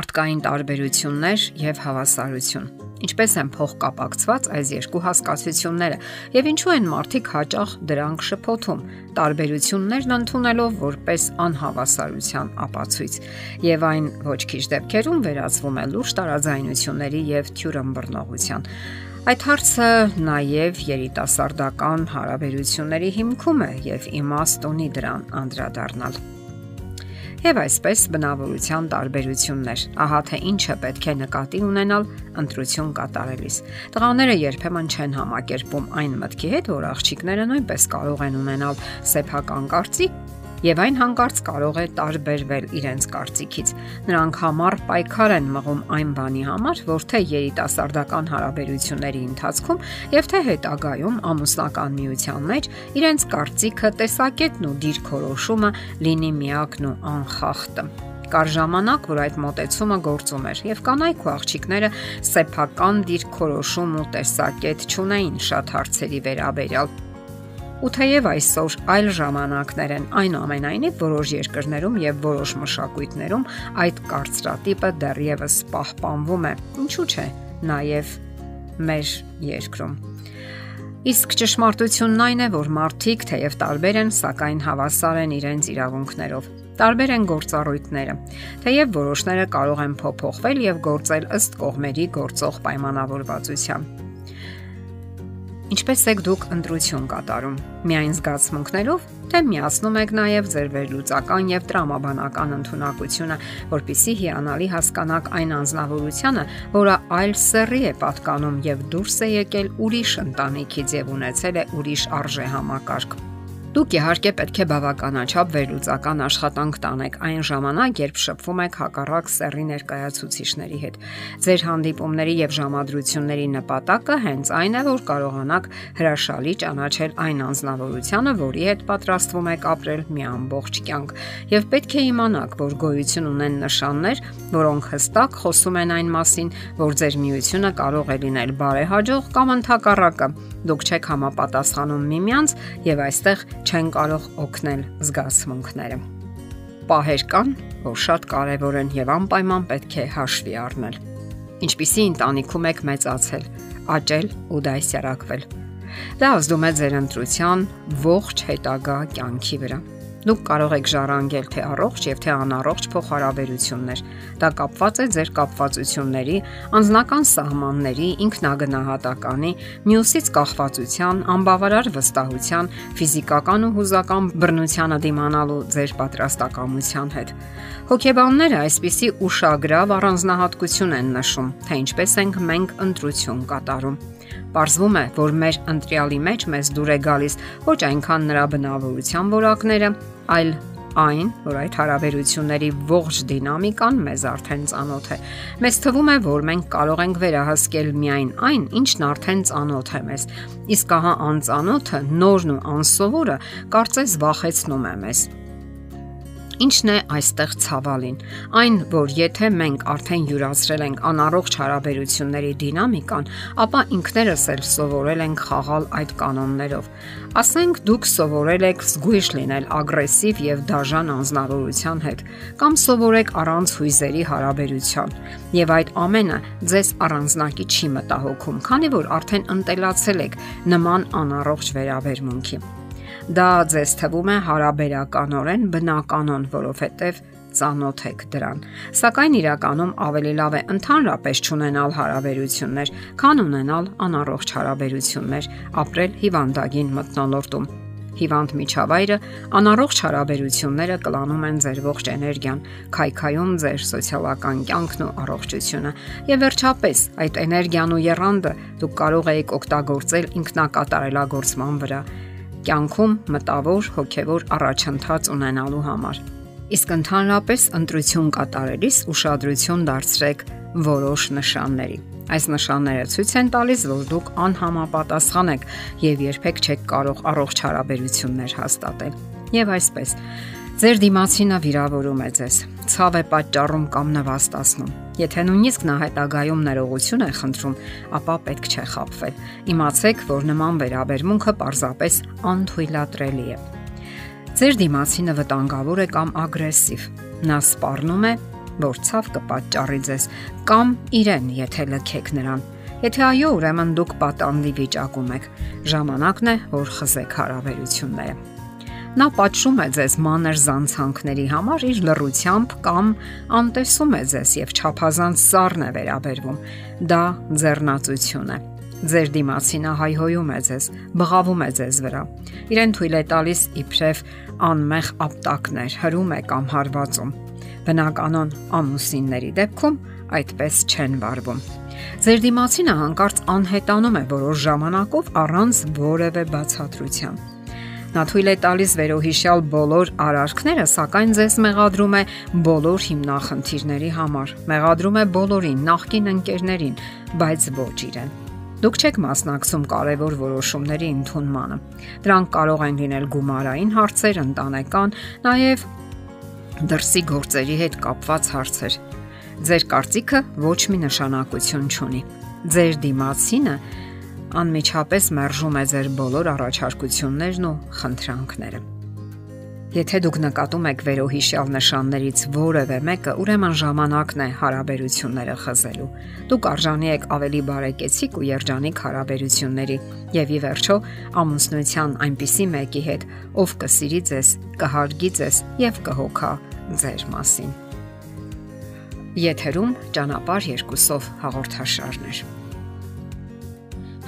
Մարդկային տարբերություններ եւ հավասարություն։ Ինչպես են փոխկապակցված այս երկու հասկացությունները եւ ինչու են մարդիկ հաճախ դրանք շփոթում, տարբերություններն ընդունելով որպես անհավասարության ապացույց։ Եվ այն ոչ քիչ դեպքերում վերածվում է լուրջ տարաձայնությունների եւ թյուրըմբռնողության։ Այդ հարցը նաև երիտասարդական հարաբերությունների հիմքում է եւ իմաստ ունի դրան անդրադառնալ։ Եվ այսպես բնավորության տարբերություններ։ Ահա թե ինչը պետք է նկատի ունենալ ընտրություն կատարելիս։ Տղաները երբեմն չեն համակերպում այն մտքի հետ, որ աղջիկները նույնպես կարող են ունենալ սեփական կարծիք եւ այն հանկարծ կարող է տարբերվել իրենց կարծիքից։ Նրանք համառ պայքար են մղում այն բանի համար, որ թե երիտասարդական հարաբերությունների ընթացքում եւ թե հետագայում ամուսնական միության մեջ իրենց կարծիքը, տեսակետն ու դիրքորոշումը լինի միակն ու անխախտը կար ժամանակ, որ այդ մոտեցումը գործում էր եւ կանայք ու աղջիկները սեփական դիրքորոշում ու տեսակետ չունեին շատ հարցերի վերաբերյալ Ու թեև այսօր այլ ժամանակներ են, այնուամենայնիվ որոշ երկրներում եւ որոշ մշակույթներում այդ կարծրատիպը դեռևս պահպանվում է։ Ինչու՞ չէ, նաեւ մեր երկրում։ Իսկ ճշմարտությունն այն է, որ մարդիկ թեև տարբեր են, սակայն հավասար են իրենց իրավունքներով տարբեր են գործառույթները։ Թեև որոշները կարող են փոփոխվել եւ գործել ըստ կողմերի գործող պայմանավորվածության։ Ինչպես եք դուք ընտրություն կատարում։ Միայն զգացմունքներով, թե միացնում եք նաև ձեր վերլուծական եւ տրամաբանական ընտունակությունը, որpիսի հիանալի հասկանաք այն անznավորությունը, որը այլ սեռի է պատկանում եւ դուրս է եկել ուրիշ ընտանիքից եւ ունեցել է ուրիշ արժե համակարգ։ Դուք իհարկե պետք է բավականաչափ վերլուծական աշխատանք տանեք այն ժամանակ, երբ շփվում եք հակառակ սեռի ներկայացուցիչների հետ։ Ձեր հանդիպումների եւ ժամադրությունների նպատակը հենց այն է, որ կարողանաք հրաշալի ճանաչել այն անznավորությունը, որի հետ պատրաստվում եք ապրել մի ամբողջ կյանք։ Եվ պետք է իմանաք, որ գոյություն ունեն նշաններ, որոնք հստակ խոսում են այն մասին, որ ձեր միությունը կարող է լինել բարեհաջող կամ ընդհակառակը Դուք չեք համապատասխանում միմյանց եւ այստեղ չեն կարող օգնել զգացմունքները։ Պահեր կան, որ շատ կարեւոր են եւ անպայման պետք է հաշվի առնել։ Ինչպիսի ընտանիքում եք մեծացել, աճել ու դասյարակվել։ Դա ազդում է ձեր ընտրության ողջ հետագա կյանքի վրա։ Դուք կարող եք ժառանգել թե առողջ եւ թե անառողջ փոխհարաբերություններ։ Դա կապված է ձեր կապվածությունների, անձնական սահմանների, ինքնագնահատականի, մյուսից կախվածության, անբավարար վստահության, ֆիզիկական ու հուզական բռնությանը դիմանալու ձեր պատրաստակամության հետ։ Հոգեբանները այսպիսի ուշագրավ առանձնահատկություն են նշում, թե ինչպես ենք մենք ընտրություն կատարում։ Պարզվում է, որ մեր ընտրյալի մեջ մեզ դուր է գալիս ոչ այնքան նրա բնավորության որակները, այլ այն, որ այդ հարաբերությունների ողջ դինամիկան մեզ արդեն ծանոթ է։ Մեզ թվում է, որ մենք կարող ենք վերահսկել միայն այն, ինչն արդեն ծանոթ է մեզ։ Իսկ ահա անծանոթը, նորն ու անսովորը կարծես վախեցնում է մեզ։ Ինչն է այստեղ ցավալին։ Այն, որ եթե մենք արդեն յուրացրել ենք անառողջ հարաբերությունների դինամիկան, ապա ինքներս էլ սովորել ենք խաղալ այդ կանոններով։ Ասենք դուք սովորել եք զգույշ լինել ագրեսիվ եւ դաժան անznավորության հետ, կամ սովորեք առանց հույզերի հարաբերության։ Եվ այդ ամենը ձեզ առանձնակի չի մտահոգում, քանի որ արդեն ընտելացել եք նման անառողջ վերաբերմունքի։ Դա ձեզ թվում է հարաբերականորեն բնականon, որովհետև ծանոթ եք դրան։ Սակայն իրականում ավելի լավ է ընդհանրապես ճանենալ հարաբերություններ, քան ունենալ անառողջ հարաբերություններ, ապրել հիվանդագին մտնոլորտում։ Հիվանդ միջավայրը անառողջ հարաբերությունները կլանում են ձեր ողջ էներգիան, քայքայում ձեր սոցիալական կյանքն ու առողջությունը։ Եվ վերջապես, այդ էներգիան ու երանդը դուք կարող եք օգտագործել ինքնակատարելագործման վրա կյանքում մտավոր հոգևոր առաջընթաց ունենալու համար։ Իսկ ընդհանրապես ընտրություն կատարելիս ուշադրություն դարձրեք որոշ նշանների։ Այս նշանները ցույց են տալիս, որ դուք անհամապատասխան եք եւ երբեք չեք կարող առողջ հարաբերություններ հաստատել։ Եվ այսպես, ձեր դիմացինը վիրավորում է ձեզ, ցավ է պատճառում կամ նվաստացնում Եթե նույնիսկ նա հետագայում ներողություն է խնդրում, ապա պետք չէ խափվել։ Իմացեք, որ նման վերաբերմունքը պարզապես անթույլատրելի է։ Ձեր դիմացինը վտանգավոր է կամ ագրեսիվ։ Նա սպառնում է, որ ցավ կպատճառի ձեզ, կամ իրեն, եթե լքեք նրան։ Եթե այո, ուրեմն դուք պատանդի վիճակում եք։ Ժամանակն է, որ խզեք հարաբերությունները։ Նա պատժում է ձեզ մանր զանցանքների համար իր լռությամբ կամ անտեսում է ձեզ եւ ճափազանց սառն է վերաբերվում։ Դա ձեռնացություն է ձեր դիմացինը հայհոյում է ձեզ, բղավում է ձեզ վրա։ Իրեն թույլ է տալիս իբրև անմեղ ապտակներ, հրում է կամ հարվածում։ Բնականon ամուսինների դեպքում այդպես չեն վարվում։ Ձեր դիմացինը հանկարծ անհետանում է որոշ ժամանակով առանց որևէ բացատրության։ Նա թույլ է տալիս վերոհիշյալ բոլոր արարքները, սակայն ձեզ մեղադրում է բոլոր հիմնախնդիրների համար։ Մեղադրում է բոլորին, նախկին ընկերներին, բայց ոչ իրեն։ Դուք չեք մասնակցում կարևոր որոշումների ընդունմանը։ Դրանք կարող են լինել գումարային հարցեր, ընտանեկան, նաև դրսի գործերի հետ կապված հարցեր։ Ձեր կարծիքը ոչ մի նշանակություն չունի։ Ձեր դիմացինը անմիջապես մերժում է ձեր բոլոր առաջարկություններն ու խնդրանքները։ Եթե դուք նկատում եք վերոհիշյալ նշաններից որևէ մեկը, ուրեմն ժամանակն է հարաբերությունները խզելու։ Դուք արժանի եք ավելի բարեկեցիկ ու երջանիկ հարաբերությունների եւ ի վերջո ամուսնության այնպիսի մեկի հետ, ով կսիրի ձեզ, կհարգի ձեզ եւ կհոգա ձեր մասին։ Եթերում ճանապարհ երկուսով հաղորդաշարներ։